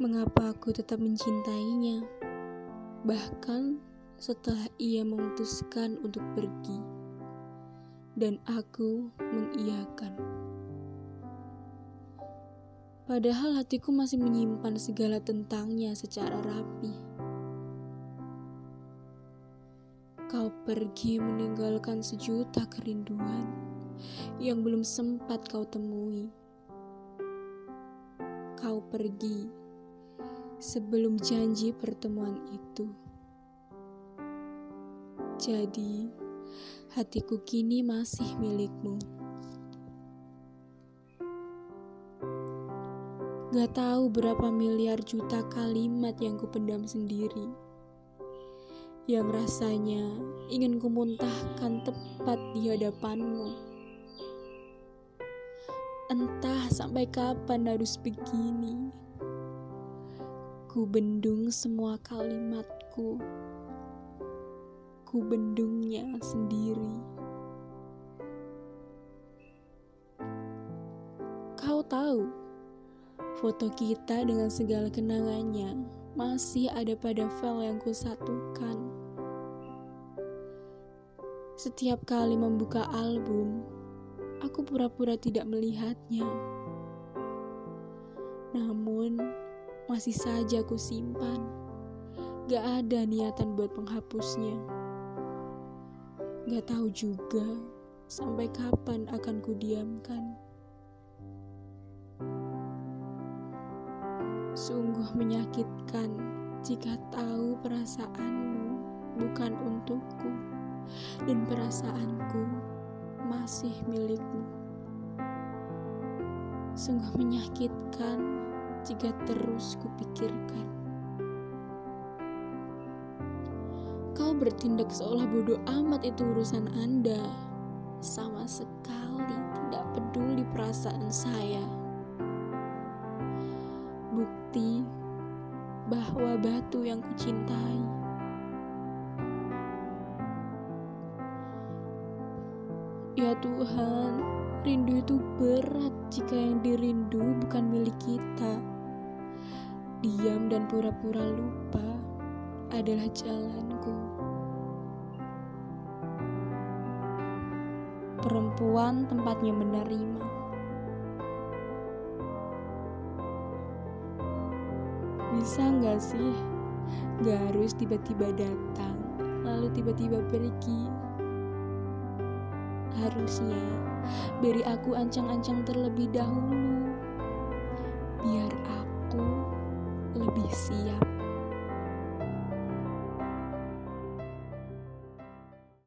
Mengapa aku tetap mencintainya? Bahkan setelah ia memutuskan untuk pergi, dan aku mengiyakan. Padahal hatiku masih menyimpan segala tentangnya secara rapi. Kau pergi meninggalkan sejuta kerinduan yang belum sempat kau temui. Kau pergi sebelum janji pertemuan itu. Jadi, hatiku kini masih milikmu. Gak tahu berapa miliar juta kalimat yang kupendam sendiri. Yang rasanya ingin kumuntahkan tepat di hadapanmu. Entah sampai kapan harus begini. Ku bendung semua kalimatku. Ku bendungnya sendiri. Kau tahu, foto kita dengan segala kenangannya masih ada pada file yang kusatukan. Setiap kali membuka album, aku pura-pura tidak melihatnya. Namun, masih saja ku simpan. Gak ada niatan buat menghapusnya. Gak tahu juga sampai kapan akan ku diamkan. Sungguh menyakitkan jika tahu perasaanmu bukan untukku dan perasaanku masih milikmu. Sungguh menyakitkan jika terus kupikirkan. Kau bertindak seolah bodoh amat itu urusan Anda. Sama sekali tidak peduli perasaan saya. Bukti bahwa batu yang kucintai Ya Tuhan, rindu itu berat jika yang dirindu bukan milik kita. Diam dan pura-pura lupa adalah jalanku. Perempuan tempatnya menerima. Bisa nggak sih? Gak harus tiba-tiba datang, lalu tiba-tiba pergi. Harusnya beri aku ancang-ancang terlebih dahulu, biar aku lebih siap.